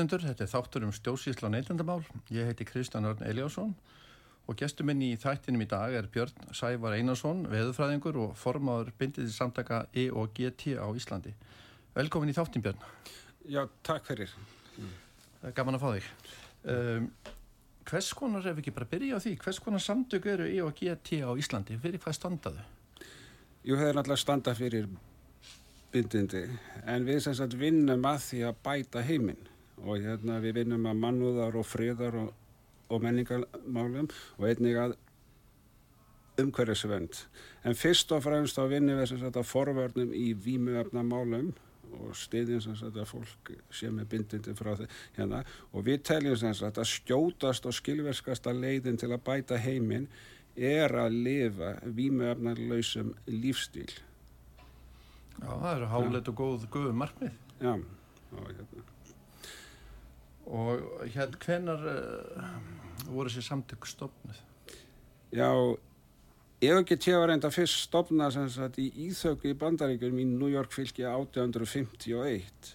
Góður hlustundur, þetta er þáttur um stjórnsýsla og neytendamál. Ég heiti Kristján Örn Eliásson og gestur minn í þættinum í dag er Björn Sævar Einarsson, veðufræðingur og formáður bindið samtaka E og GT á Íslandi. Velkomin í þáttin Björn. Já, takk fyrir. Gaman að fá þig. Um, hvers konar, ef við ekki bara byrja á því, hvers konar samtök eru E og GT á Íslandi? Fyrir hvað standaðu? Jú, það er náttúrulega standa fyrir bindindi, en við sem sagt vinnum að því að bæta heiminn og hérna við vinnum að mannúðar og friðar og, og menningarmálum og einnig að umhverfisvend. En fyrst og fremst þá vinnum við sem sagt að forvörnum í vímuöfnamálum og stiðjum sem sagt að fólk sé með bindindi frá því hérna og við teljum sem sagt að skjótast og skilverskasta leiðin til að bæta heiminn er að lifa vímuöfnarlausum lífstíl. Já, það eru háleit og góð guðu markmið. Já, og hérna. Og hérna, hvenar uh, voru þessi samtök stofnuð? Já, EOGT var enda fyrst stofnað sem sagt í Íþöku í Bandaríkjum í New York fylki 1851.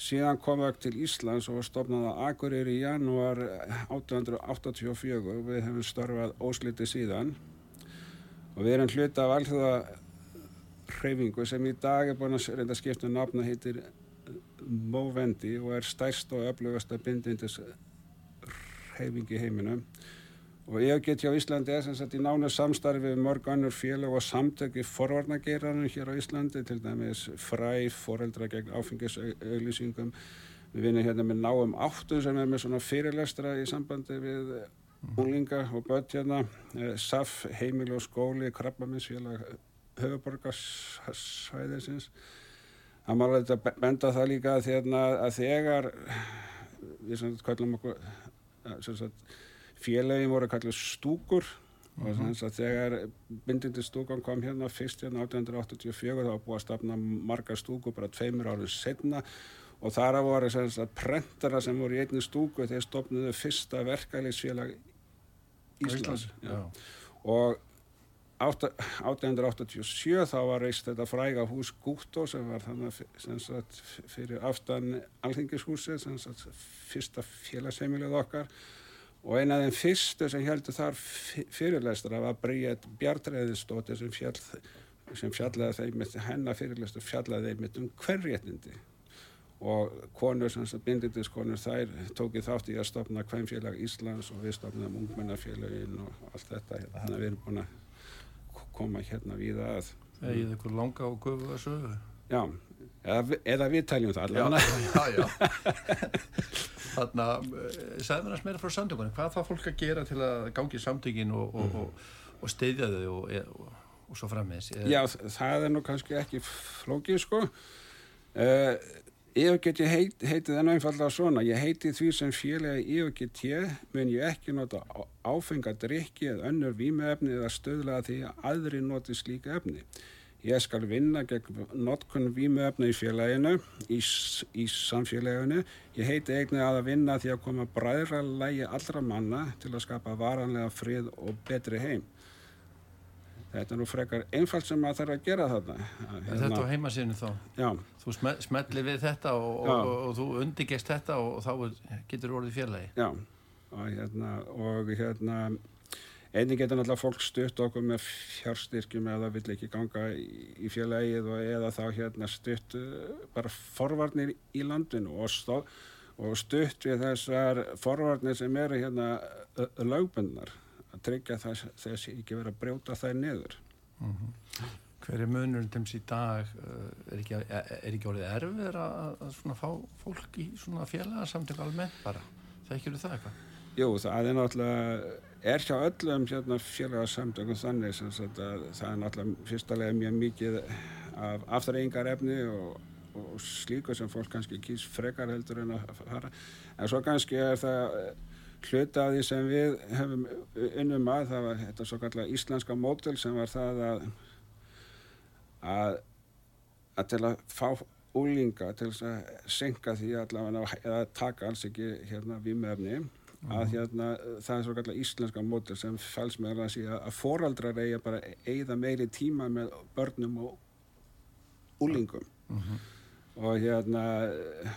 Síðan kom það til Íslands og var stofnað að Akureyri í janúar 1884. Við hefum starfað ósliti síðan og við erum hluta af allþjóða hreyfingu sem í dag er búin að reynda skipta nafna heitir Movendi og er stærst og öflugast að bindindis hreyfingi í heiminum. Og get hjá Íslandi er sem sagt í nánu samstarfi við mörg annur félag og samtöki forvarnageiranum hér á Íslandi til dæmis fræf, foreldra gegn áfengisauðlýsingum við vinnum hérna með náum áttum sem er með svona fyrirlestra í sambandi við úlinga og börn hérna. SAF, heimil og skóli, krabbaminsfélag höfuborgarsvæðisins það má alveg benda það líka að, þérna, að þegar við kallum okkur félagin voru kallið stúkur mm -hmm. og þannig að þegar bindindi stúkan kom hérna fyrst hérna 1884 þá búið að stafna marga stúkur bara tveimur árið setna og þar að voru prentara sem voru í einni stúku þeir stofnuðu fyrsta verkæliðsfélag Íslands og 1887 þá var reist þetta fræga hús Gúttó sem var þannig sagt, fyrir aftan alþingishúsi fyrsta félagsheimilið okkar. Og eina af þeim fyrstu sem heldur þar fyrirleistra var Bríett Bjartræðistóttir sem, fjall, sem fjallaði þeim hennar fyrirleistra fjallaði þeim um hverréttindi og konur bindindiskonur þær tókið þátt í að stopna Kvænfélag Íslands og við stopnaðum ungmennafélagin og allt þetta þannig að við erum búin að koma hérna við að Egið ykkur langa og gufu að sögu. Já, eða, eða við taljum það allavega. Já, já, Þannig að segðu mér að smera frá samtökunum. Hvað það fólk að gera til að gangi samtökin og, og, mm. og, og steyðja þau og svo frammeins Já, það er nú kannski ekki flókið sko. Uh, Ég get ég heit, heitið enn einfallega svona, ég heiti því sem félagi IOGT menn ég ekki nota áfengadrykki eða önnur vímefni eða stöðlega því að aðri noti slíka efni. Ég skal vinna gegn notkun vímefni í félaginu, í, í samfélaginu. Ég heiti eignið að að vinna því að koma bræðra lægi allra manna til að skapa varanlega frið og betri heim. Þetta er nú frekar einfalt sem maður þarf að gera þarna. Hérna, þetta á heimasíðinu þá? Já. Þú smellir við þetta og, og, og, og þú undirgest þetta og þá getur orðið félagi? Já, hérna, og hérna, einnig getur náttúrulega fólk stutt okkur með fjárstyrkjum eða vill ekki ganga í, félagið eða þá hérna stutt uh, bara forvarnir í landinu og stóð og stutt við þessar forvarnir sem eru hérna lögbundnar að tryggja þess að ekki vera að brjóta þær niður. Mm -hmm. Hver er munurinn tems í dag? Er ekki, er ekki orðið erfið að, að fá fólk í svona félagsamtöku almennt bara? Það ekki eru það eitthvað? Jú, það er náttúrulega, er hjá öllum hérna, félagsamtökum þannig sem að það er náttúrulega fyrstulega mjög mikið af afturreyingar efni og og slíku sem fólk kannski kýrs frekar heldur en að fara en svo kannski er það hluta af því sem við hefum unnum að það var þetta svo kallar íslenska mótel sem var það að að, að til að fá úlinga til að senka því allavega eða taka alls ekki hérna výmöfni mm -hmm. að mhm. hérna það er svo kallar íslenska mótel sem fæls með að síðan að foraldrar eiga bara eigða meiri tíma með börnum og úlingum mm -hmm og hérna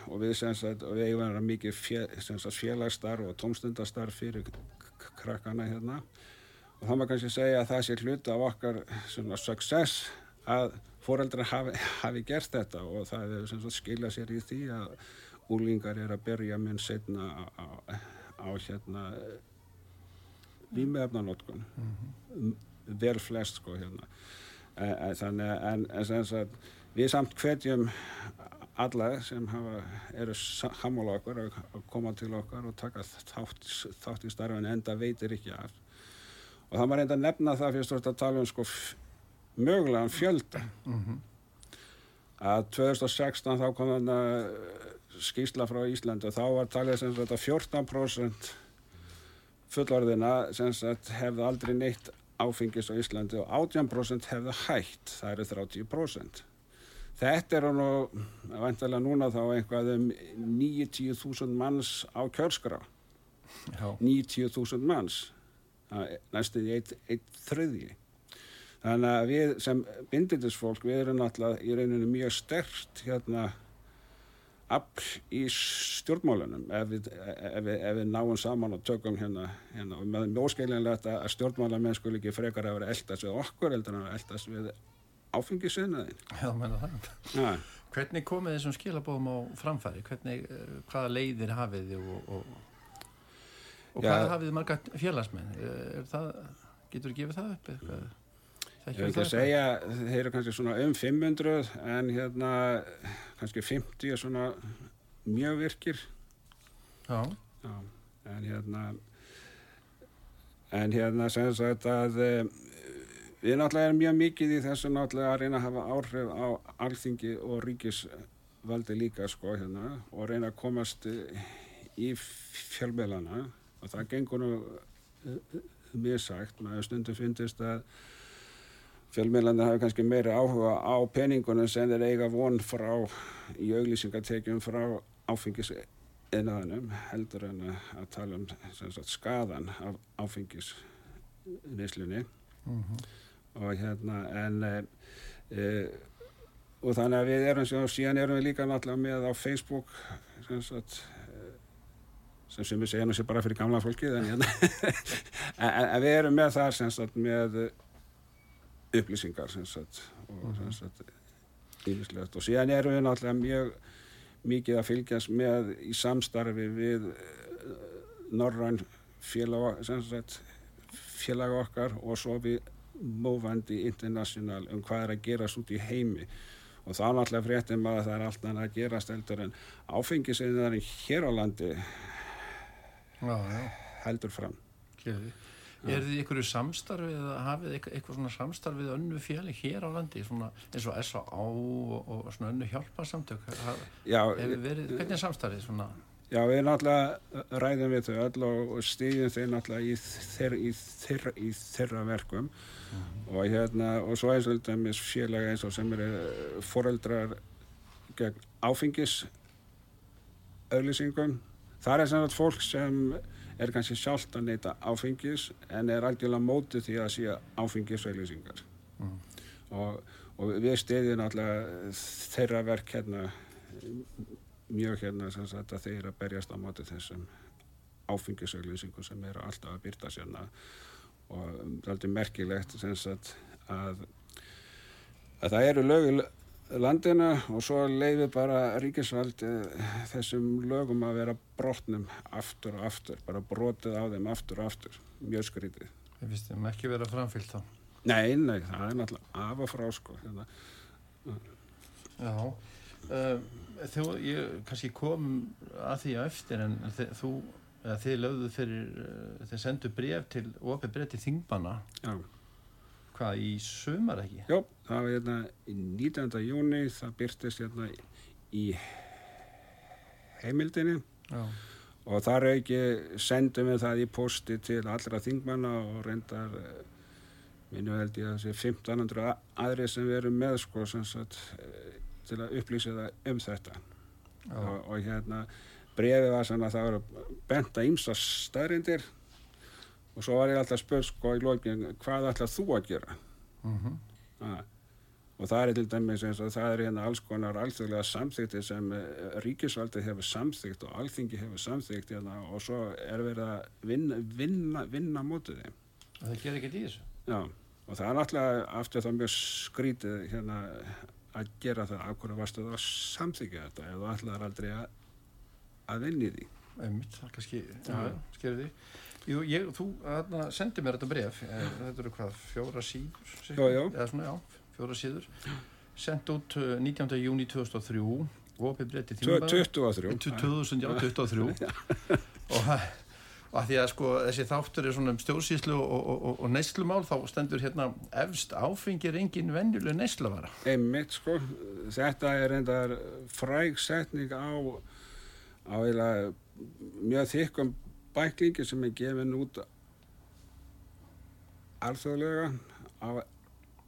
og við sem sagt og við eigum vera mikið félagstarf og tómstundastarf fyrir krakkana hérna. Og þá maður kannski segja að það sé hluta af okkar svona success að foreldrar hafi, hafi gert þetta. Og það er sem sagt skilja sér í því að úlingar er að byrja minn setna á, á, á hérna výmefnanótkun mm -hmm. vel flest sko hérna. Þannig en, en sem sagt við samt hvetjum alla sem hafa, eru sammála okkur að koma til okkar og taka þátt, þátt í starfin enda veitir ekki af. Og það var reynda að nefna það fyrst að tala um sko mögulegan fjölda. Mm -hmm. að 2016 þá kom þarna skýrsla frá Íslandi og þá var talið sem þetta 14% fullorðina sem sagt hefði aldrei neitt áfengis á Íslandi og 18% hefði hægt, það eru 30% Þetta er nú, vantilega núna þá einhvað um 90.000 manns á kjörskrá. 90.000 manns, næstuði eitt, eitt þröði. Þannig að við sem bindindisfólk, við erum náttúrulega í rauninu mjög stert hérna afl í stjórnmálunum ef við, ef, við, ef við náum saman og tökum hérna, hérna og með mjög skiljanlegt að stjórnmálamenn skul ekki frekar að vera eldast við okkur eldur en að eldast við áfengisvinnaðin. Já, menna það. Ja. Hvernig komið þessum skilabóðum á framfæri? Hvernig, eh, hvaða leiðir hafið þið og, og, og hvað hafið þið marga félagsmenn? Er það, getur þið gefið það upp eitthvað? Ég vil ekki segja, þeir eru kannski svona um 500 en hérna kannski 50 er svona mjög virkir. Já. Já, en hérna en hérna sem sagt að Við náttúrulega erum mjög mikið í þessu náttúrulega að reyna að hafa áhrif á alþingi og ríkisvaldi líka sko hérna og reyna að komast í fjölmiðlana. Og það gengur nú eh, mjög sagt, maður stundu finnist að fjölmiðlana hafa kannski meiri áhuga á peningunum sem þeir eiga von frá í auglýsingatekjum frá áfengis einaðanum heldur en að tala um sagt, skadan af áfengis neyslunni mm -hmm og hérna en e, og þannig að við erum og síðan erum við líka náttúrulega með á Facebook sem sagt sem sem við nú sér bara fyrir gamla fólkið en, hérna, en, en við erum með þar sem sagt með upplýsingar sem sagt og mhm. sem sagt ímislegt og síðan erum við náttúrulega mjög mikið að fylgjast með í samstarfi við Norrann félag, félag okkar og svo við Móvandi International um hvað er að gerast út í heimi og þá náttúrulega fréttum að það er allt að gerast heldur en áfengiseinarinn hér á landi já, já. heldur fram Kjöði. Er þið ykkur samstarfið eða hafið eitthvað svona samstarfið önnu fjöli hér á landi svona, eins og S.A.A. og, og svona önnu hjálparsamtök hvernig er samstarfið svona Já, við náttúrulega ræðum við þau öll og stýðum þau náttúrulega í þeirra, í þeirra, í þeirra verkum mm -hmm. og hérna, og svo eins og þetta félag eins og sem eru foreldrar gegn áfengis auðlýsingum. Það er sem sagt fólk sem er kannski sjálft að neyta áfengis en er algjörlega mótið því að sé áfengis auðlýsingar mm. og, og við stýðum náttúrulega þeirra verk hérna mjög hérna sem sagt að þeir að berjast á móti þessum áfengisauðlýsingum sem eru alltaf að byrta sérna og það er aldrei merkilegt sem sagt að, að það eru lög landinu og svo leiði bara ríkisvald þessum lögum að vera brotnum aftur og aftur, bara brotið á þeim aftur og aftur, mjög skrítið. Ég finnst þeim ekki verið að framfylg þá. Nei, nei, það er náttúrulega af og frá sko. Hérna. Já, þú, ég kannski kom að því að eftir en þið, þú, eða þið lögðu fyrir, uh, þið sendu bref til, opið bref til Þingmanna. Já. Hvað, í sömar ekki? Jó, það var hérna í 19. júni, það byrtist hérna í heimildinni Já. og þar ekki sendum við það í posti til allra þingmanna og reyndar eh, minnu held ég að þessi 1500 aðri sem við erum með sko sem sagt eh, til að upplýsa það um þetta. Og, og hérna brefið var svona að það voru bent að ýmsa stærrindir og svo var ég alltaf spurt sko í lókin hvað ætlað þú að gera? Mm ah. og það er til dæmis eins og það er hérna alls konar alþjóðlega samþykti sem uh, ríkisvaldið hefur samþykt og alþingi hefur samþykt hérna, og svo er verið að vinna, vinna, vinna mótið þeim. Það gerir ekkert í þessu. Já, og það er náttúrulega aftur það mjög skrítið hérna að gera það af hverju varstu það að samþykja þetta ef þú ætlaðar aldrei að, að vinni því. Einmitt, það kannski, skerðu því. Jú, ég, þú þarna, sendi mér þetta bref, eh, þetta eru hvað, fjóra síður? Já, já. Eða svona, já, fjóra síður. Sendt út eh, 19. júni 2003, opið bref til Tvö- Þingmanna. 23. 2000, já, 23 og, og að því að sko þessi þáttur er svona um stjórnsýslu og, og, og, og neyslumál þá stendur hérna efst áfengir engin venjuleg neyslavara Einmitt sko, þetta er reyndar fræg setning á, á eiginlega mjög þykkum bæklingi sem er gefin út alþjóðlega á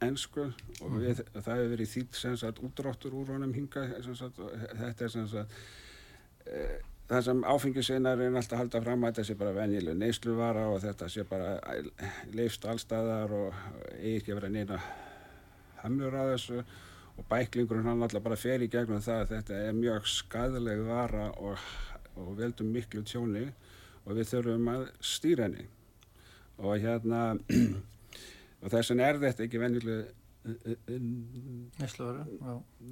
ennsku og við, það hefur verið þýtt sem sagt útráttur úr honum hinga sagt, þetta er sem sagt e, það sem áfengisinnar er alltaf að halda fram að þetta sé bara venjileg neysluvara og þetta sé bara leifst allstaðar og eigi ekki að vera neina hamlur að þessu. Og bæklingurinn hann alltaf bara fer í gegnum það að þetta er mjög skadaleg vara og, og veldum miklu tjóni og við þurfum að stýra henni. Og hérna og þess vegna er þetta ekki já,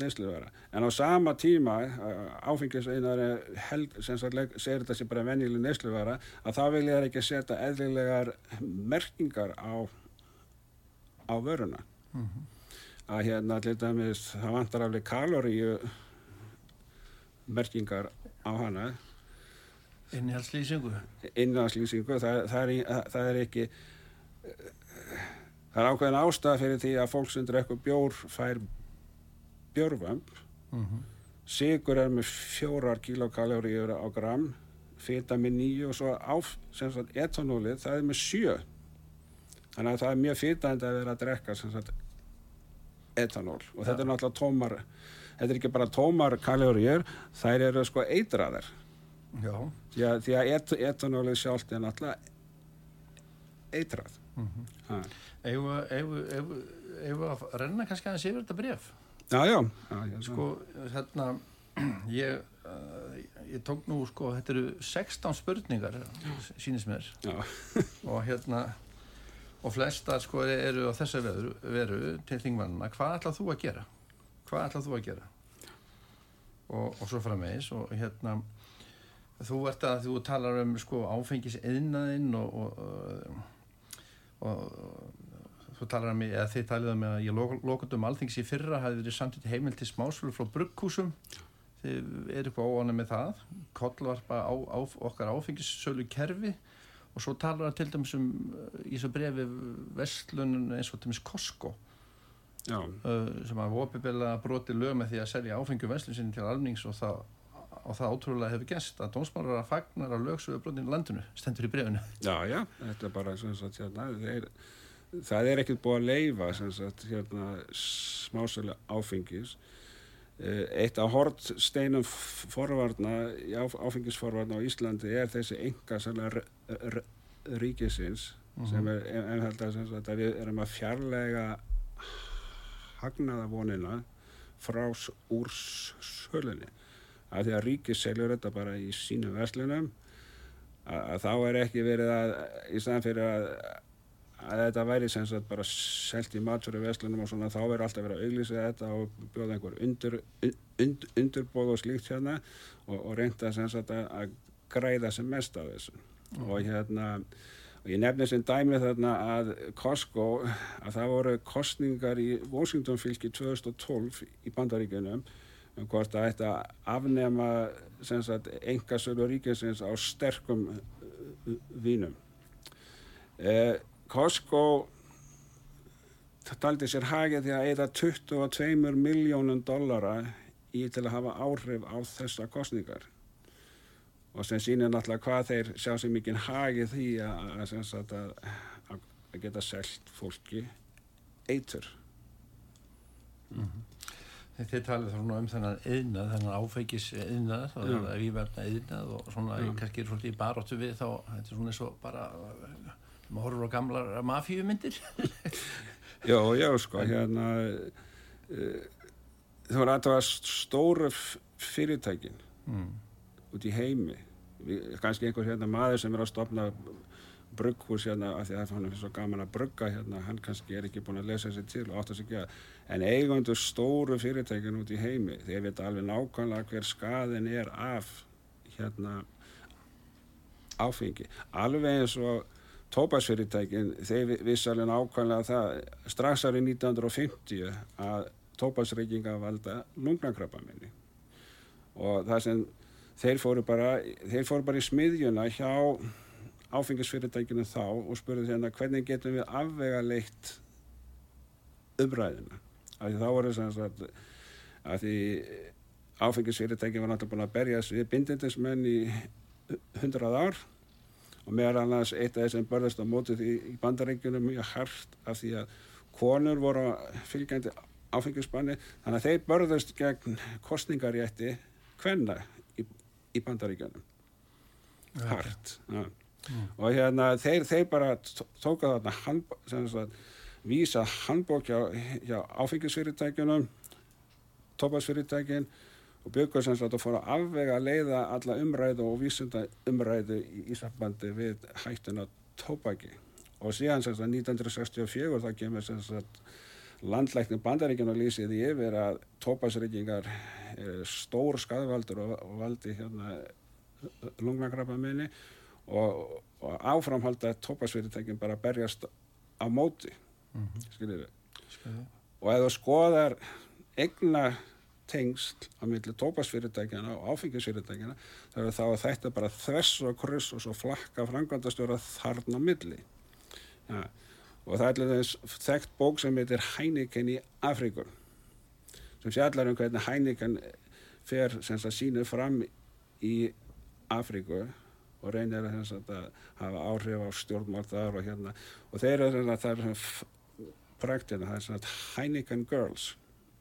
neysluvara en á sama tíma áfengiseinar sem sagt segir þetta sé bara venjuleg neysluvara að þá vil ég ekki setja eðlilegar merkingar á á vöruna. Mhm. að hérna til dæmis það vantar alveg kaloríu merkingar á hana. Innihaldslýsingu. Innanslýsingu það, það, er, í- það er ekki það er ákveðin ástæða fyrir því að fólk sem drekkur bjór fær bjórvamp. Mm sigur er með fjórar kilokaloríur á gram fita með nýju og svo áf, sem sagt etanólið, það er með sjö. Þannig að það er mjög fitandi að vera að drekka sem sagt etanól. Og þetta er náttúrulega tómar þetta er ekki bara tómar kaloríur þær eru sko eitraðar. Því að, því að et, etanólið sjálft er náttúrulega eitrað. Mm ha. Eigum við- að renna kannski aðeins yfir þetta bref já, já, já, já sko, hérna ég, uh, ég tók nú sko, þetta eru 16 spurningar sýnist mér. Já, og hérna og flestar sko eru á þessa veru, veru til þingmannina, hvað ætlað þú að gera? Hvað ætlað þú að gera? Og, og svo framvegis og hérna þú ert að þú talar um sko áfengis eðnaðinn og, og, og, og þú talar um eða þið talið um að ég lókut um alþings í fyrra hafi verið samtitt heimil til smásölu frá brugghúsum. Þið eru eitthvað óanum með það? Kollvarpa á, á okkar áfengissölu kerfi og svo talar það til dæmis um uh, í þessu brefi vestlunum eins og til dæmis Costco. Já, uh, sem að opibilla broti lög með því að selja áfengjum vestlun sinni til almennings og það, og það ótrúlega hefur gæst að dómsmálar að fagnar að lögsögu brotinu landinu stendur í brefinu já, já. Þetta er bara sem sagt hérna þeir, það er ekkert búið að leifa sagt hérna smásölu áfengis. Eh, eitt af hortsteinum forvarna áfengisforvarna á Íslandi er þessi enga ríkisins sem er ennhælda sem sagt að við erum að fjarlæga hagnaða vonina frá úr sölunni. Af því að ríkis selur þetta bara í sínum verslunum. Að, að þá er ekki verið að í staðan fyrir að að þetta væri sem sagt bara selt í matur í vestlunum og svona þá verður alltaf verið að auglýsa þetta og bjóða einhver undur, und, undurbóð og slíkt hérna og, og reynda sem sagt að, að græða sem mest af þessu mm. og hérna og ég nefnir sem dæmi þarna að Costco að það voru kostningar í Washington fylki 2012 í bandaríkunum um hvort að þetta afnema engasölu ríkisins á sterkum uh, vínum. Eh, Costco taldi sér hagið því að eða 22 miljónum dollara í til að hafa áhrif á þessa kostningar og sem sínir náttúrulega hvað þeir sjá sem mikið hagið því að, að, að, að geta selgt fólki eitur. Mm -hmm. Þið talið þá um þennan eðnað, þennan áfækis eðnað, er það výverna eðnað og svona kannski er svolítið í baróttu við þá, þetta er svona eins og bara, maður horfur á gamlar mafíumyndir. já, já, sko, hérna, uh, það var aðtaf stóru fyrirtækin mm. út í heimi, kannski einhver hérna maður sem er að stopna brugghús hérna af því að hann er svo gaman að brugga hérna, hann kannski er ekki búin að lesa sér til og átt að segja en eigundur stóru fyrirtækinn út í heimi þeir veit alveg nákvæmlega hver skaðin er af hérna áfengi alveg eins og tópasfyrirtækinn þeir vissi alveg nákvæmlega það strax árið 1950 að tópasreykinga valda lungnakrabba minni og það sem þeir fóru bara þeir fóru bara í smiðjuna hjá áfengisfyrirtækinu þá og spurði hérna hvernig getum við afvega leitt umræðina af því þá voru þess að, að því áfengisfyrirtækinu var náttúrulega búin að berjast við bindindismenn í hundrað ár og meðal annars eitt af þessum börðast á mótið í, í bandarengjunum mjög hardt af því að konur voru fylgjandi áfengisbanni. Þannig að þeir börðast gegn kostningarétti hvenna í, í bandarengjunum hardt ja mm. og hérna þeir, þeir bara tóka þarna hand, sagt, vísa handbók hjá, hjá áfengisfyrirtækjunum tópasfyrirtækin og byggur sem sagt að fóra afvega að leiða alla umræðu og vísunda umræðu í Íslandbandi við hættuna tópaki og síðan sem sagt 1964 það kemur sem sagt landlækning bandaríkjana lýsið í yfir að tópasryggingar stór skadvaldur og, og valdi hérna lungnakrabba minni og, og áframhalda tópasfyrirtækin bara berjast á móti. Mm -hmm. og ef þú skoðar egna tengst á milli tópasfyrirtækina og áfengisfyrirtækina þá er það að þetta bara þess og kryss og svo flakka frangandastjóra þarna milli. Ja. og það er þess þekkt bók sem heitir Heineken í Afríkur sem sé allar um hvernig Heineken fer sem það sínir fram í Afríku og reynir að, að hafa áhrif á stjórnmál þar og hérna. Og þeir eru að það er praktina, það er svona Heineken Girls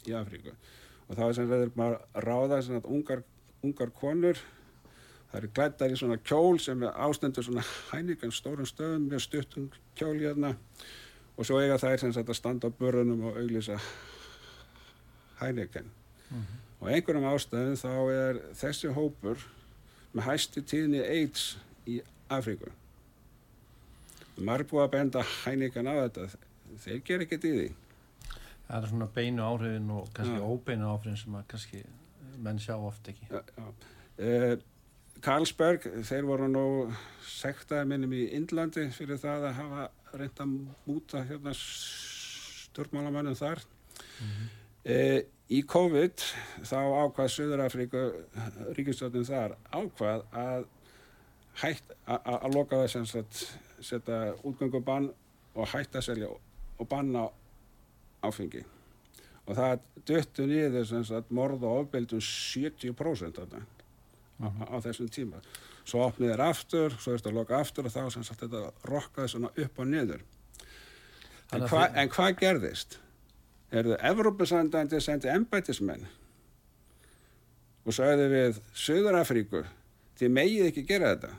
í Afríku og þá er sem þeir bara ráða svona ungar, ungar konur það eru glættar í svona kjól sem er ástendur svona Heineken stórum stöðum með stuttum kjól hérna og svo eiga þær sem að standa á börunum og auglýsa Heineken mm -hmm. og einhverjum ástæðum þá er þessi hópur með hæstu tíðni AIDS í Afríku. Marg búið að benda hænikan á þetta, þeir ger ekkert í því. Það er svona beinu áhrifin og kannski ja. óbeinu áhrifin sem að kannski menn sjá oft ekki. Ja, ja. Karlsberg, þeir voru nú sektaði minnum í Indlandi fyrir það að hafa reynda múta hérna stjórnmálamannum þar. Mm -hmm. uh, Í COVID þá ákvað Suðurafríku ríkistjóðin þar ákvað að hætt að loka þess að setja útgöngubann og hætta að selja og banna áfengi. Og það döttu niður að morða og ofbeldum 70% af það mm -hmm. á, á þessum tíma. Svo opnið er aftur, svo er þetta að loka aftur og þá sem sagt þetta rokkaði svona upp og niður. En, hva, en hvað gerðist? erðu Evrópusandandi sendi embætismenn og sagði við Suðurafríku þið megið ekki gera þetta.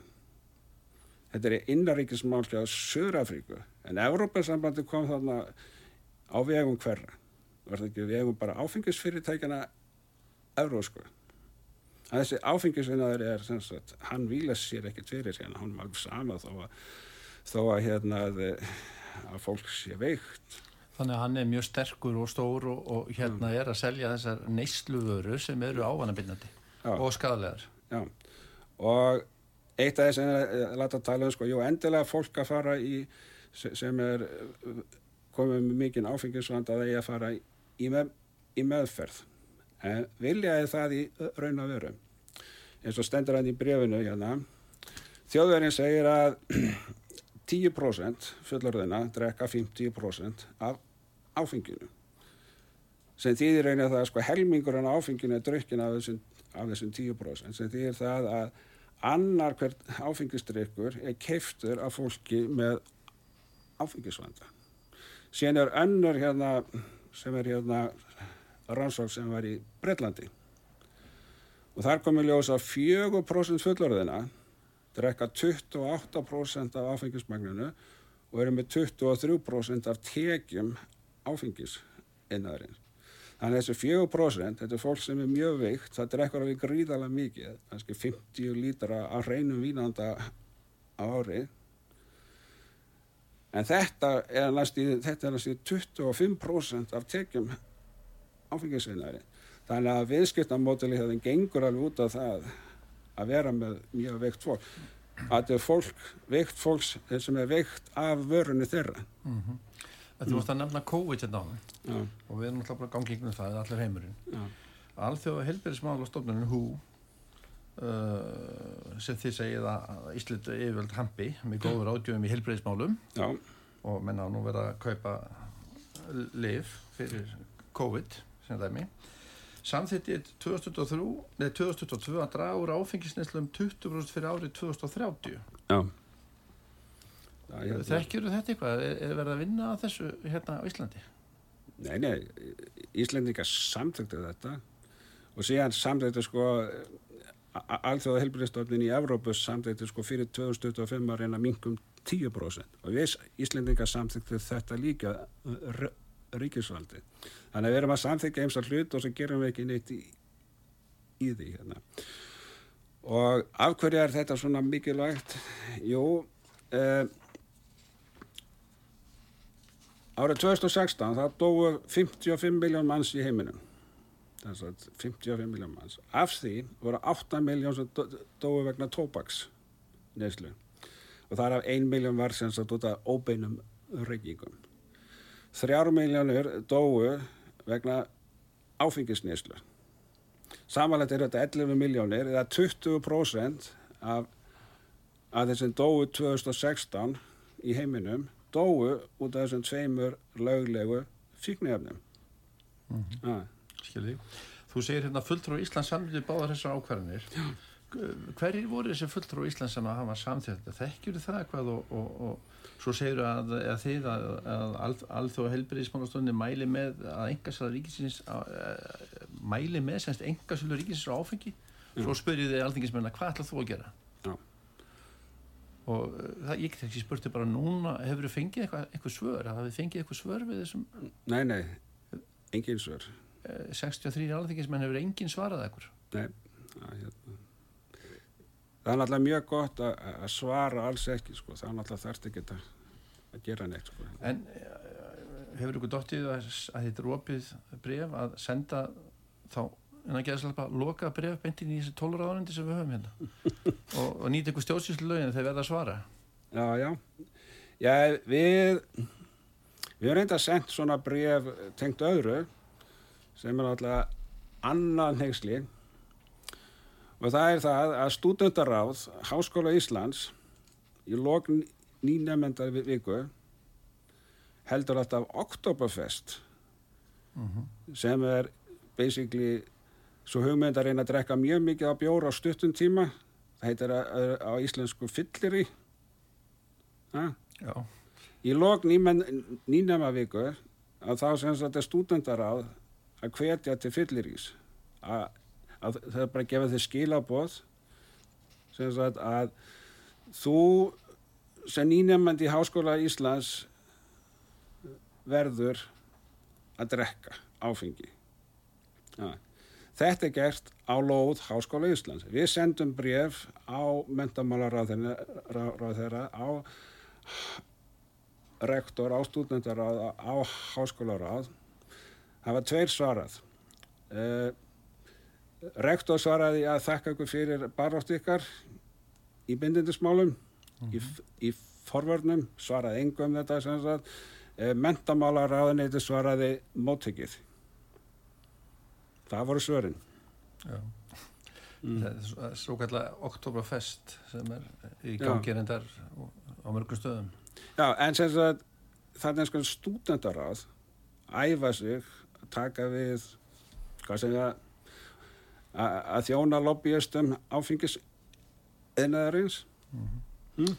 Þetta er innaríkismál hjá Suðurafríku. En Evrópusambandi kom þarna á vegum hverra var það ekki vegum bara áfengisfyrirtækjana Evrósku þessi áfengisvinnaður er sagt, hann víla sér ekkert fyrir hérna. Hann er alveg sama þó að, þó að hérna, að fólk sé veikt. Þannig að hann er mjög sterkur og stór og, og hérna er að selja þessar neysluvöru sem eru ávanabindandi og skadalegar. Já, og eitt af þess að að tala um, sko, jú, endilega fólk að fara í, sem er komið með mikinn áfengisvand að það er að fara í, með, í meðferð. En viljaði það í raun að veru. En svo stendur hann í brefinu hérna. Þjóðverðin segir að 10% fullorðina drekka 50% af áfenginu. Sem þýðir raunin að það sko helmingur en áfenginu er drukkin af þessum, af þessum 10%. Sem þýðir það að annar hvert áfengistrykkur er keiftur af fólki með áfengisvanda. Sén er önnur hérna sem er hérna rannsók sem var í Breitlandi og þar komið ljósa 4% fullorðina drekka 28% af áfengismagninu og eru með 23% af tekjum áfengis innaðarins. Þannig að þessu 4%, þetta er fólk sem er mjög veikt, það drekkur alveg gríðalega mikið, kannski 50 lítra af reynum vínanda á ári. En þetta er næstu 25% af tekjum áfengisvinari. Þannig að viðskiptamódeli hefðin gengur alveg út af það að vera með mjög veikt fólk. Að þetta er fólk, veikt fólks sem er veikt af vörunni þeirra. Mm -hmm. Þú vorst að nefna COVID hérna á það og við erum alltaf bara gangið um það, allir heimurinn. Alþjóða helbærismála stofnunum hú uh, sem þið segið að Ísland yfirvöld hampi með góður ádjöfum í helbærismálum og menna nú verða að kaupa liv fyrir COVID sem dæmi. Samþittið 2023 2022 að draga úr áfengisneslu um 20% fyrir árið 2030 Já. Þekkjur þetta eitthvað? Er, er verið að vinna að þessu hérna á Íslandi? Nei, nei, Íslandika samþöktu þetta. Og síðan samþöktu sko alþjóða helbriðstofnin í Evrópus samþöktu sko fyrir 2025 að reyna mingum 10% og við Íslandika samþöktu þetta líka ríkisvaldi. Þannig að við erum að samþykja eins og hlut og svo gerum við ekki neitt í, í því hérna. Og af hverju er þetta svona mikilvægt? Jú, eh, árið 2016 það dói 55 miljón manns í heiminum. Þess að 55 miljón manns. Af því voru 8 miljón sem dói vegna tóbaks neyslu. Og það er af 1 miljón var sem sagt út af óbeinum reykingum þrjár miljónur dóu vegna áfengisnýslu. Samanlegt er þetta 11 miljónir eða 20% af, af þessum dóu 2016 í heiminum dóu út af þessum tveimur löglegu fíknefnum. Mm -hmm. ah. Skilði. Þú segir hérna fulltrú Íslands samlið báðar þessar ákvarðanir. Hverjir voru þessi fulltrú Íslands sem að hafa samþjóð? Þekkjur það eitthvað og, og, og Svo segir að, að þið að, að alþjóða helbriðismálastofni mæli með að engasala ríkisins mæli með semst engasölu ríkisins áfengi svo spurðið þið alþingismenn að hvað ætlað þú að gera Já. og það, ég ekki spurti bara núna hefur þið fengið eitthvað, eitthvað svör hafið þið fengið eitthvað svör við þessum Nei, nei, engin svör 63 alþingismenn hefur engin svarað ekkur Nei, hérna. Það er náttúrulega mjög gott að, að svara alls ekki sko. það er náttúrulega þarft ekki að, að gera neitt sko. En eh, hefur ykkur dóttið að, að þetta er opið bref að senda þá en að að loka bref beintin í þessi tólraðarundi sem við höfum hérna? Og, og nýta ykkur stjórnsýslu lögin þegar verða að svara? Já, já, já við við erum reynda að senda svona bref tengt öðru sem er náttúrulega annan hengsli og það er það að stúdendaráð Háskóla Íslands í lokn nýnefndar viku heldur alltaf Oktoberfest uh mhm. -huh. sem er basically svo hugmynd að reyna að drekka mjög mikið á bjóra á stuttum tíma það heitir að, á íslensku fyllir í í lokn nýnefna viku að þá sem þetta er stúdendaráð að hvetja til fyllir ís að að það er bara að gefa þér skilaboð sem sagt að þú sem nýnefnandi í Háskóla Íslands verður að drekka áfengi ja. þetta er gert á lóð Háskóla Íslands við sendum bref á mentamálaráð þeirra á rektor á stúdendaráð á háskólaráð það var tveir svarað. Uh, rektor svaraði að þakka ykkur fyrir barátt ykkar í bindindismálum mm -hmm. í, í forvörnum svaraði engum þetta sem sagt. Uh, mentamála ráðineyti svaraði móttekið. Það voru svörin. Já. Mm. svo kallar Oktoberfest sem er í gangirindar á mörgum stöðum. Já, en sem sagt það er sko stúdendaráð æfa sig taka við segja, að þjóna lobbyistum áfengis einaðarins mm -hmm. mm.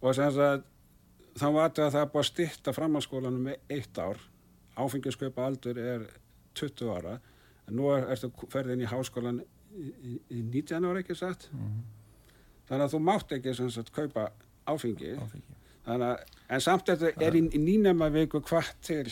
og sem að þá vartu að það búið að styrta framhalskólanum með eitt ár áfengisköpa aldur er 20 ára en nú er, ertu ferðin í háskólan í, í, í 19 ára ekki satt mm -hmm. þannig að þú mátt ekki sagt, kaupa áfengi, áfengi. Að, en samt þetta er í, í nýnema viku hvað til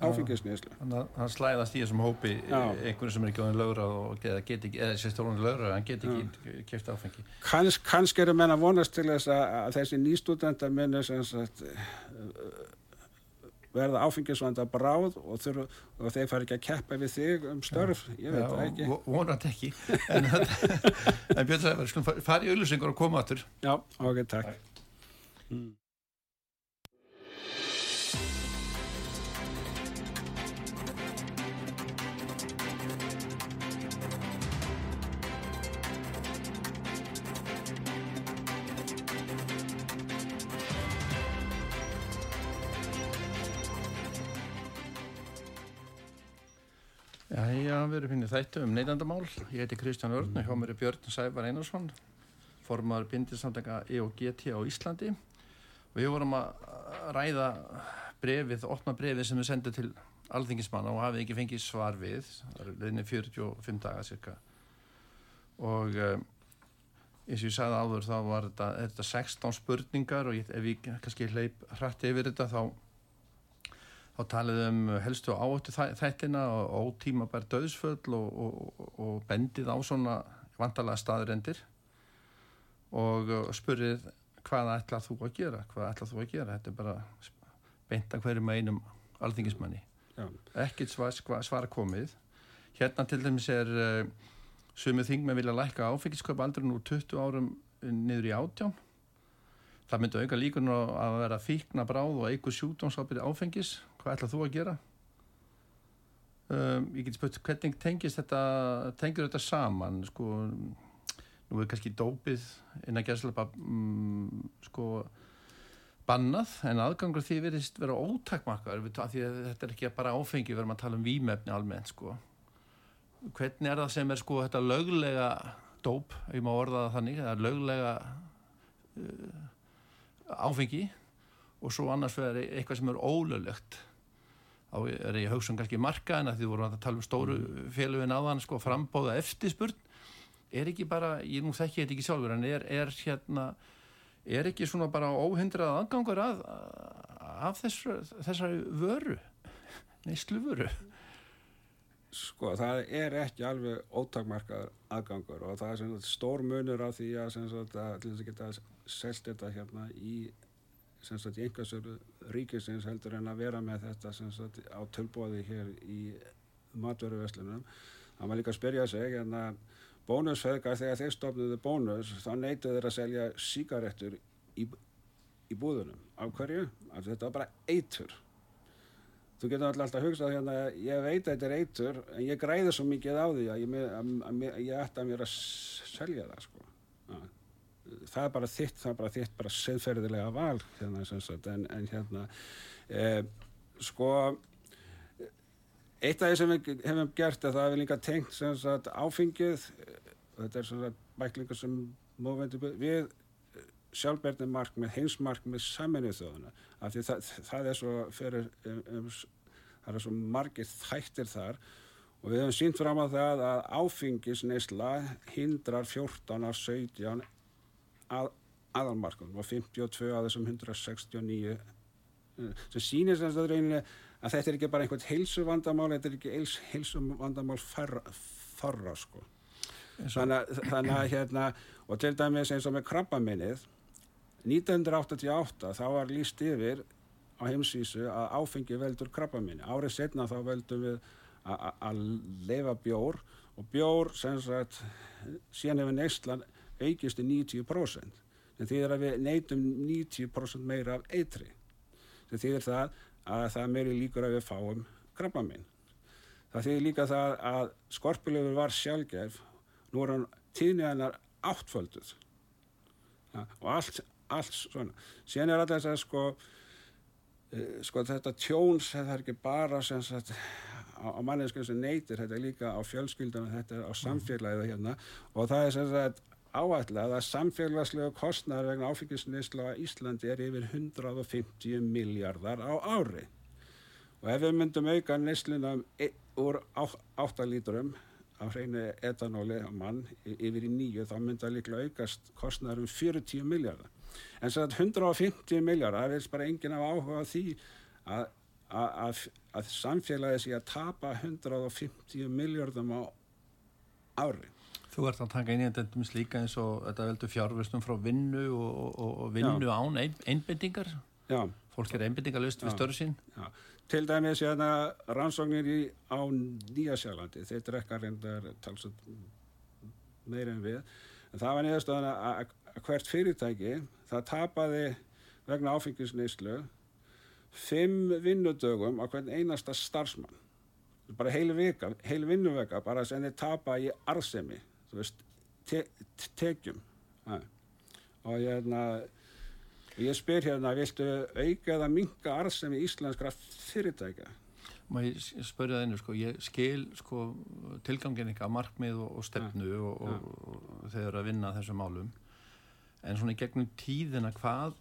áfengisnýslu hann slæðast í þessum hópi einhvern sem er ekki á þenni lögra og get ekki, eða sérstólunni lögra hann get ekki kæft áfengi. Kans, kannski eru menn að vonast til þess að þessi nýstúdenda minni sagt, verða áfengisvanda bráð og, þurru, og þeir fari ekki að keppa við þig um störf, já, ég veit það ekki. vonat ekki. En, en Björn Sævar, fari í auðlusingur og koma áttur Já, ok, takk. Mm. Já, við erum finnið þættu um neylandamál. Ég heiti Kristján Örn og hjá mér er Björn Sævar Einarsson, formar bindisamtaka EOGT á Íslandi. Við vorum að ræða brefið, opna brefið sem við sendum til alþingismanna og hafið ekki fengið svar við. Það er leðinni 45 daga cirka. Og um, eins og ég sagði áður þá var þetta, þetta 16 spurningar og ég, ef ég kannski hleyp hrætti yfir þetta þá þá taliðum um helstu áhættu þættina og ótímabær döðsföll og, og, og bendið á svona vantalega staðurendir og spurðið hvað ætlað þú að gera? Hvað ætlað þú að gera, þetta er bara beinta hverju með einum alþingismanni. Ekkert svar, svara komið. Hérna til dæmis er uh, sumið þing með vilja lækka áfengisköp aldrei nú 20 árum niður í átján. Það myndi auka líkunar að vera fíkna bráð og eigu sjúdómsábyrði áfengis hvað ætlað þú að gera? Um, ég get spurt hvernig tengist þetta tengur þetta saman sko? Nú er kannski dópið inn að gerðslega um, sko bannað en aðgangur því verðist vera að þetta er ekki bara áfengi við erum að tala um výmefni almennt sko. Hvernig er það sem er sko þetta löglega dóp, ég má orða það þannig það er löglega uh, áfengi og svo annars verður eitthvað sem er ólöglegt þá er ég hugsun kannski marka en að því voru að tala um stóru mm. félugin aðan sko frambóða eftirspurn er ekki bara, ég nú þekki þetta ekki sjálfur en er, er hérna er ekki svona bara óhindrað aðgangur að, af þessari, þessari vöru neyslu vöru Sko það er ekki alveg ótakmarkað aðgangur og það er stór munur á því að, að, að að geta selst þetta hérna í sagt, í einhversöru ríkisins heldur en að vera með þetta sagt, á tölbóði hér í matveruverslunum. Það var líka að spyrja sig en að bónusfeðgar þegar þeir stofnuðu bónus þá neytuðu þeir að selja síkaretur í, í búðunum. Af hverju? Af þetta var bara eitur. Þú getur alltaf að hugsa hérna, ég veit að þetta er eitur en ég græði svo mikið á því að ég, að, að, að ég ætti að mér að selja það sko. Það er bara þitt, það er bara þitt bara seðferðilega val hérna, en, en hérna e, sko eitt af því sem við hefum gert er það að við líka tengt sagt, áfengið. Þetta er bæklingar sem móvendur við sjálfberðni markmið, heimsmarkmið saminuð þjóðuna af því það, það er svo fyrir um, um, það er svo margir þættir þar. Og við hefum sínt fram á það að áfengisneisla hindrar 14 af 17 að, aðalmarkunum og 52 að þessum 169 eh, sem sýnir sem þetta reynilega að þetta er ekki bara einhvern heilsu vandamál þetta er ekki eils, heilsu vandamál farra sko þannig, þannig að hérna og til dæmis eins og með krabbaminnið 1988 þá var líst yfir á heimsvísu að áfengi veldur krabba minni. Árið setna þá veldum við að leifa bjór og bjór sem sagt síðan hefur neistlan aukist í 90% en því er að við neytum 90% meira af eitri því þýðir það að það meiri líkur að við fáum krabba minn. Það þýðir líka það að skorpilöfur var sjálfgef nú er hann tíðni hennar áttfölduð ja, og allt, allt svona. Síðan er alltaf þess að sko, uh, sko þetta tjóns, þetta er ekki bara sem sagt á, á manneskjum sem neytir, þetta er líka á fjölskyldunum, þetta er á samfélagið hérna og það er sem sagt áætlað að samfélagslega kostnar vegna áfengisneisla á Íslandi er yfir 150 miljardar á ári og ef við myndum auka neisluna e, úr 8 lítrum á hreinu etanóli á mann yfir í nýju þá myndi það líklega aukast kostnæður um 40 miljardar. En svo að 150 miljardar, það veist bara enginn af áhuga því að, að, að, að samfélagi sé að tapa 150 miljardum á ári. Þú ert að taka inn í þetta líka eins og þetta veldur fjárvörstum frá vinnu og, og, og vinnu Já. án ein, einbindingar. Já. Fólk er einbindingalust við störðu sín. Já til dæmis hérna rannsóknir í, á Nýjasjálandi þeir drekka reyndar talsað meira en við en það var niðurstöðan að hvert fyrirtæki það tapaði vegna áfengisneislu fimm vinnudögum á hvern einasta starfsmann bara heil vika, heil vinnuveka bara sem þeir tapa í arsemi þú veist, te tekjum ja. og ég hérna Ég spyr hérna, viltu auka eða minga arðsemi íslenskra fyrirtækja? Má ég spyrja það einu, sko, ég skil sko, tilgangin eitthvað markmið og, og stefnu ja, og, ja. og, og þeir eru að vinna þessum málum en svona í gegnum tíðina hvað,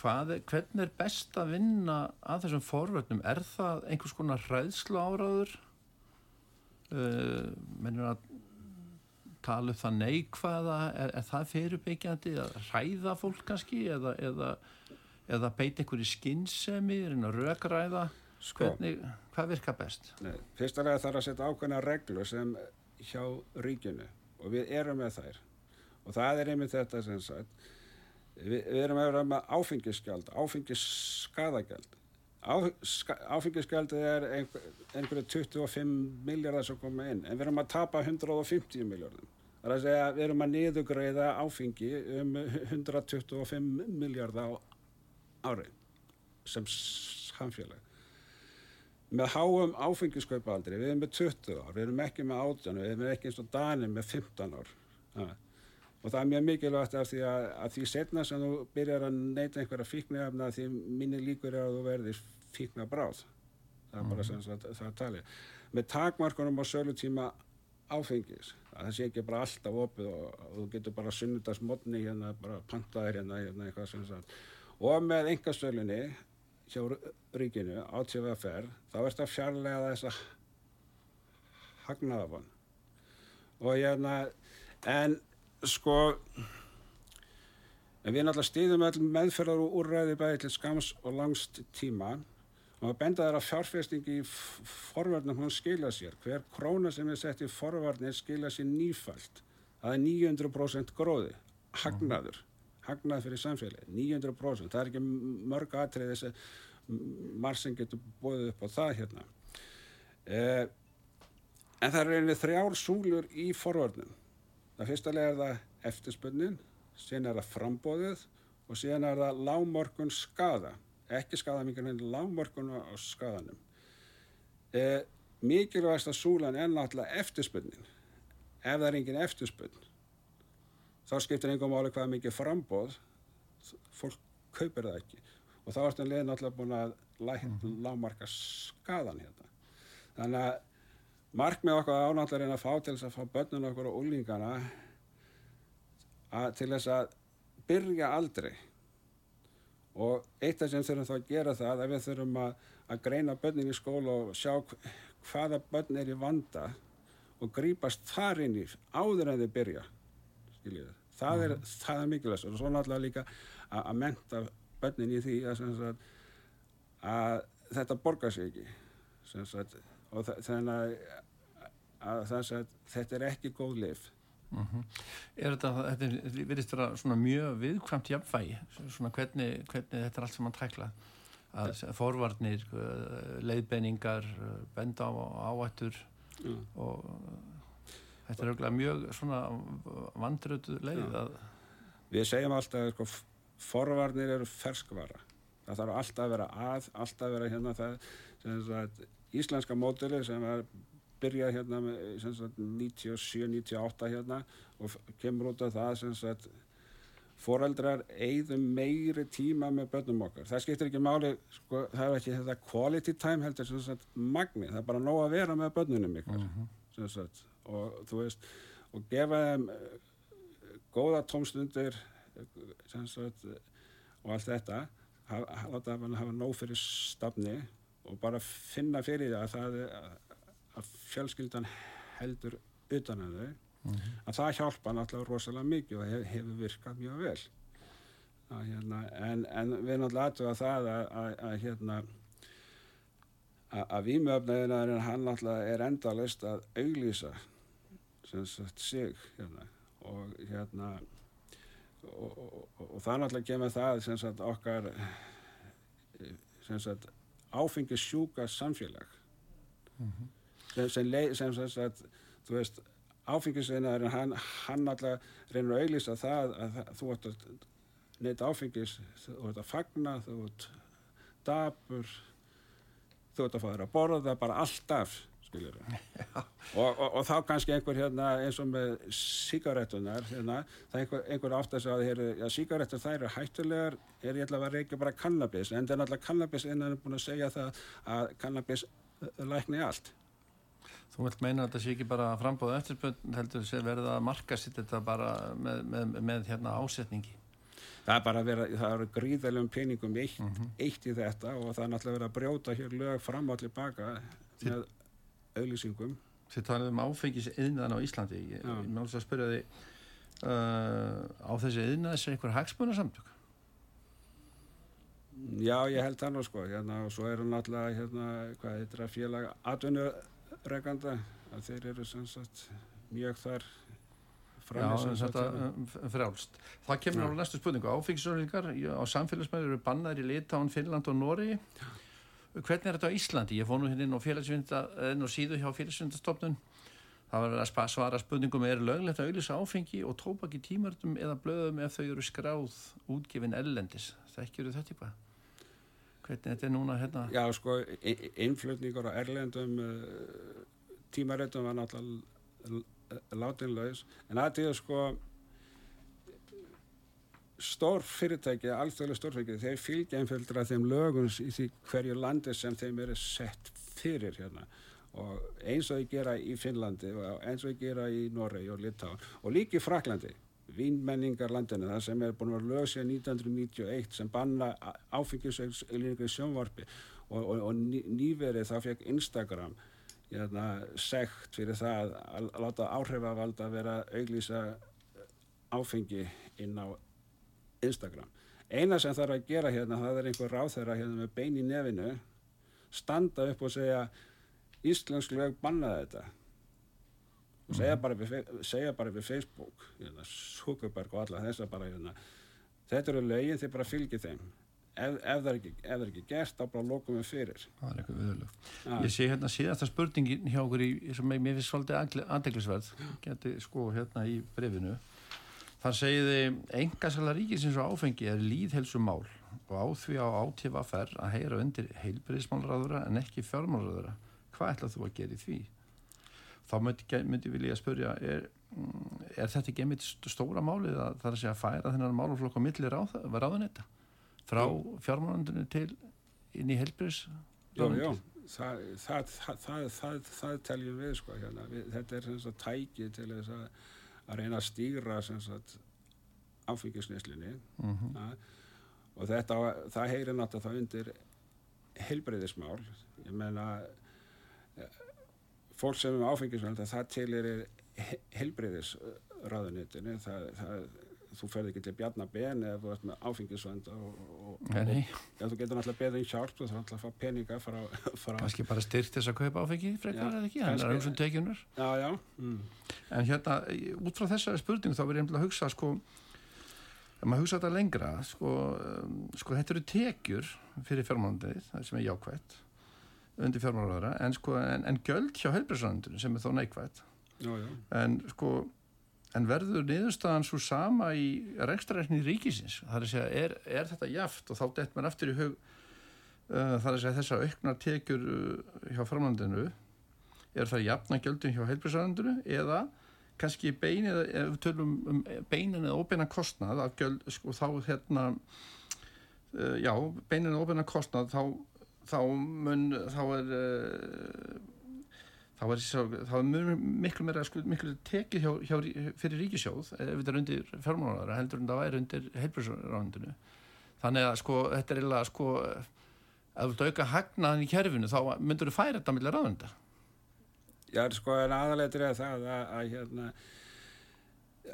hvað er, hvernig er best að vinna að þessum forvöldnum? Er það einhvers konar hræðslu áraður? Uh, mennur að tala um það neikvæða er, er það fyrirbyggjandi að ræða fólk kannski eða, eða, eða beita einhverju skinnsemi reyna rökræða? Sko, Hvernig, hvað virka best? Nei, fyrst að það þarf að setja ákveðna reglu sem hjá ríkinu og við erum með þær. Og það er einmitt þetta sem sagt við, við erum að vera með áfengisgjald áfengisskadagjald áfengisgjaldið er einhverju einhver 25 miljardar sem koma inn en við erum að tapa 150 miljardum Það er að segja við erum að niðugræða áfengi um 125 miljardar á ári sem samfélag. Með háum áfengiskaupaldri, við erum með 20 ár, við erum ekki með 18, við erum ekki eins og Danir með 15 ár. Ja. Og það er mjög mikilvægt af því að, að því setna sem þú byrjar að neyta einhverja fíknefna því minni líkur er að þú verðir fíkna bráð. Það er mm. bara sem það, það talið. Með takmarkunum á sölutíma áfengis. Að það sé ekki bara alltaf opið og, og þú getur bara sunnudasmotni hérna, bara pantaðir hérna, hérna eitthvað sem sagt. Og með engastölinni hjá ríkinu á TVFR þá ert að fjarlæga þess að hagnaða og hérna en sko en við náttúrulega stýðum meðferðar og úrræði bæði til skams og langst tíma og að benda þær að fjárfestingi í forvarnum hún skila sér. Hver króna sem er sett í forvarnir skila sér nýfælt. Það er 900% gróði. Hagnaður, hagnað fyrir samfélagi 900%, það er ekki mörg aðtrið þess að marg sem getur bóðið upp á það hérna. Eh, en það er einnig þrjár súlur í forvarnum. Það fyrstulega er það eftirspunnin síðan er það frambóðið og síðan er það lágmorgun skada ekki skadamingar en lágmörkuna á skadanum e, mikilvægast að súlan er náttúrulega eftirspunnin ef það er engin eftirspunn þá skiptir einhver máli hvað mikið frambóð fólk kaupir það ekki. Og þá ertum við náttúrulega búin að mhm. lágmarka skadan hérna. Þannig að markmið okkar ánáttúrulega er að fá til þess að fá börnun okkur og úlingana að, til þess að byrja aldrei og eitt af sem þurfum þá að gera það að við þurfum að, að greina börnin í skóla og sjá hvaða börn er í vanda og grýpast þar inn í áður en þið byrja skiljið. Það er, mm. það er mikilvægt og svo náttúrulega líka að, að menta börnin í því að, að, að þetta borgar sig ekki og þannig að þetta er ekki góð lif Mm -hmm. Er þetta, þetta virðist vera svona mjög viðkvæmt jafnvægi, svona hvernig, hvernig þetta er allt sem mann tækla að forvarnir, uh, leiðbenningar, benda á áættur mm. og þetta er auðvitað mjög svona vandrötu leið að Við segjum alltaf að sko, forvarnir eru ferskvara. Það þarf alltaf að vera að, alltaf að vera hérna það, sagt, íslenska mótili sem er byrjað hérna með 97-98 hérna og kemur út af það sem sagt foreldrar eigðum meiri tíma með börnum okkar. Það skiptir ekki máli, sko, það er ekki þetta quality time heldur sem sagt magni, það er bara nóg að vera með börnunum ykkur mm -hmm. sem sagt og þú veist, og gefa þeim uh, góða tómstundir sem sagt og allt þetta, láta það hafa nóg fyrir stafni og bara finna fyrir það að, það, að fjölskyldan heldur utan að þau mm -hmm. að það hjálpa náttúrulega rosalega mikið og hef, hefur virkað mjög vel að, hérna, en, en við náttúrulega aðtöða það að, að hérna að výmjöfnaðinarinn hann náttúrulega er endalist að auglýsa sem sagt sig hérna og hérna og, og, og, og það náttúrulega kemur það sem sagt okkar sem sagt áfengissjúka samfélag mm -hmm. Sem, sem, sem sagt þú veist áfengisvinnaðurinn hann, hann alltaf reynir að auðvisa það að þú ert að neyta áfengis, þú ert að fagna þú ert dabur þú ert að fá þér að borða bara alltaf og, og, og þá kannski einhver hérna, eins og með síkaretunar hérna, það er einhver, einhver átt að segja að síkaretur þær eru hættulegar er ég ætla að reykja bara kannabis en það er náttúrulega kannabis innan er búin að segja það að kannabis lækni allt Þú vilt meina að þetta sé ekki bara frambóðu eftirspönd heldur sé verða að marka sitt þetta bara með, með, með hérna ásetningi? Það er bara að vera, það eru gríðalegum peningum eitt, mm -hmm. eitt í þetta og það er náttúrulega verið að brjóta hér lög fram og tilbaka með auðlýsingum Þið talaðum um áfengis yðnaðan á Íslandi. Ég, ég máls að spyrja þið uh, á þessi yðnaðis er einhver hagsmunarsamtök? Já, ég held það nú sko. Hérna, og svo eru náttúrulega hérna, hvað heitir að félag atvinnur rekanda að þeir eru sagt, mjög þar Já, þetta um, frjálst. Það kemur á næstu spurningu. Áfengisörlingar á samfélagsmæður eru bannaðir í Litáin, Finnland og Nóri. Hvernig er þetta á Íslandi? Ég fóð nú hérna inn á síðu hjá félagsvindastofnun. Það var að svara spurningum er löglegt að auðvisa áfengi og tópaki tímardum eða blöðum ef þau eru skráð útgefin ellendis. Þekkjur þetta eitthvað? Hvernig þetta er núna hérna? Já, sko, innflutningur á erlendum uh, tímaréttum var náttúrulega látinlaus, en er sko stór fyrirtæki, alþjóðlega stórfyrirtæki þeir fylgja einfjöldra þeim lögum í því hverju landi sem þeim eru sett fyrir hérna. Og eins og þau gera í Finnlandi og eins og þau gera í Noregi og Litáin og líki Fraklandi vínmenningarlandinu það sem er búin að vera lög sér 1991 sem banna áfengisauðlingu í sjónvarpi og, og, og nýverið þá fekk Instagram hérna, segt fyrir það að láta áhrifavald að vera auglýsa áfengi inn á Instagram. Eina sem þarf að gera hérna, það er einhver ráð þeirra hérna með bein í nefinu standa upp og segja Íslensk lög bannaði þetta og segja bara við Facebook hérna, Zuckerberg og alla þess að bara hérna, þetta eru lögin þið bara fylgir þeim. Ef, ef það er ekki, er ekki gert þá bara lókum við fyrir. Það er eitthvað viðlögt ah. ég sé hérna síðasta spurningin hjá okkur í, sem mér finnst svolítið andeglisverð geti sko hérna í brefinu þar segiði engasala ríkisins og áfengi er líðhelsu mál og á því á átífa fer að heyra undir heilbriðismálraðura en ekki fjármálraðura hvað ætlað þú að gera í því þá myndi, myndi vilja að spörja er, mm, er þetta ekki einmitt stóra málið að það er að segja að færa þennan máluflokk á milli ráð, ráðanetta frá fjármálundinu til inn í Já, já, það, það, það, það teljum við sko hérna. við, þetta er svona tæki til þess að, að reyna að stýra áfengisneslinni mm -hmm. og þetta, það heyrir náttúrulega það undir helbriðismál ég menna fólk sem er áfengisvöld það til er helbreyðisraðunitinu þú ferð ekki til Bjarnabén eða þú ert með áfengisvönd og, og, og ja, þú getur náttúrulega beðið í hjálp og þú ætla að fá peninga frá, frá kannski bara styrt þess að kaupa áfengi frekar eða ekki, hann er um svona tekjunur já, já. Mm. en hérna út frá þessari spurning þá verður ég að hugsa sko ef maður hugsa þetta lengra sko, um, sko þetta eru tekjur fyrir fjármálundið, það sem er jákvægt undir fjármálaráðara en, sko, en, en göld hjá helbriðsrandinu sem er þó neikvægt já, já. en sko en verður niðurstaðan svo sama í rekstrarækni ríkisins? Það er að segja, er, er þetta jaft? Og þá dett mann aftur í hug uh, það er að segja þessa auknar tekjur uh, hjá framlandinu. Er það jafna gjöldum hjá heilbrísarandinu eða kannski beinin ef við tölum um beinin eða óbeina kostnað gjöld sko, þá hérna uh, já, beinin eða óbeina kostnað þá, þá mun þá er uh, þá er, þá er miklu meira miklu tekið hjá, hjá, fyrir ríkisjóð ef þetta er undir fjármálaráðara heldur en það væri undir heilbjörnsráðundinu þannig að sko þetta er eiginlega sko að þú auka hagnaðan í kerfinu þá myndur þú færa þetta millir ráðunda Já, sko en aðalegtur er það að, að, að hérna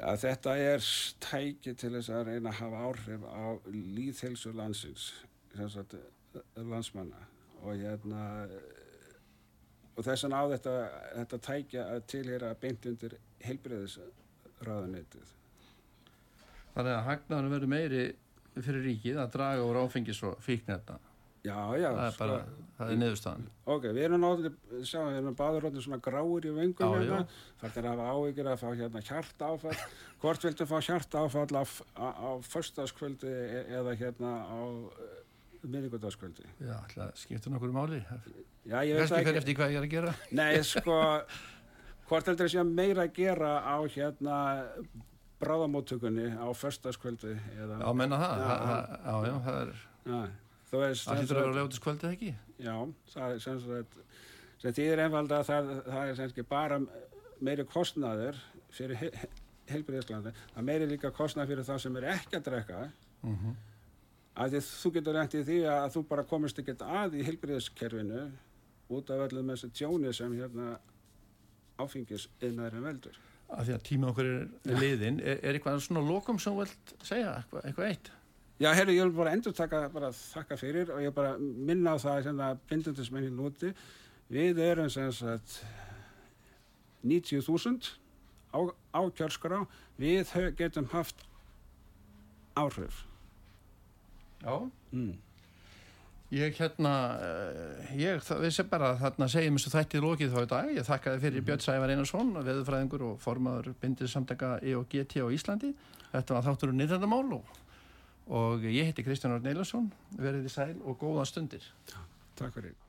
að þetta er tæki til þess að reyna að hafa áhrif á líðhelsu landsins. Sagt, landsmanna og hérna og þess vegna á þetta, þetta tækja að tilhera beint undir heilbreyðisraðunitið. Þannig að hagnaðan verður meiri fyrir ríkið að draga úr áfengis og fíknefna. Já, já. Það er bara, sko, það er niðurstaðan. Ok, við erum náttúrulega, sjáum við erum báður svona gráir í vengum hérna. Það er að hafa áhyggjur að fá hérna hjarta áfall. Hvort viltu fá hjarta áfall á, á, á förstaskvöldi e- eða hérna á miðvíkudagskvöldi. Já, alltaf skiptur nokkur máli. Já, ég veit ekki. Eftir hvað ég er að gera. Nei, sko, hvort heldur það sé meira að gera á hérna bráðamóttökunni á förstaskvöldi eða... Já, menna það. Já, já, það er... Það hlýtur að vera ljótiskvöldið ekki? Já, það er sem sagt, sem þýðir einfalda að það, það er sem sagt bara meiri kostnaður fyrir he heilbyrðisklandi, það meiri líka kostnað fyrir það sem er ekki að drekka, mm að þú getur í því að þú bara komist ekkert að í heilbriðiskerfinu út af öllum þessu tjóni sem hérna áfengis innæðurinn veldur. Af því að tíma okkur er liðin, er, er eitthvað svona lokum sem þú vilt segja, eitthvað, eitthvað eitt? Já, herru, ég vil bara endur taka, bara þakka fyrir og ég bara minna á það sem það bindundismennin úti. Við erum sem sagt 90.000 á, á kjörskrá, við getum haft áhrif Já. Mm. Ég hérna, eh, ég vissi bara að þarna segjum og þættið lókið þá í dag. Ég þakkaði fyrir mm. Björn Sævar Einarsson, veðurfræðingur og formadur bindið samtaka EOGT á Íslandi. Þetta var þáttur um nýðrandamál og, og ég heiti Kristján Orn Eilarsson. Verðið í sæl og góða stundir. Takk fyrir.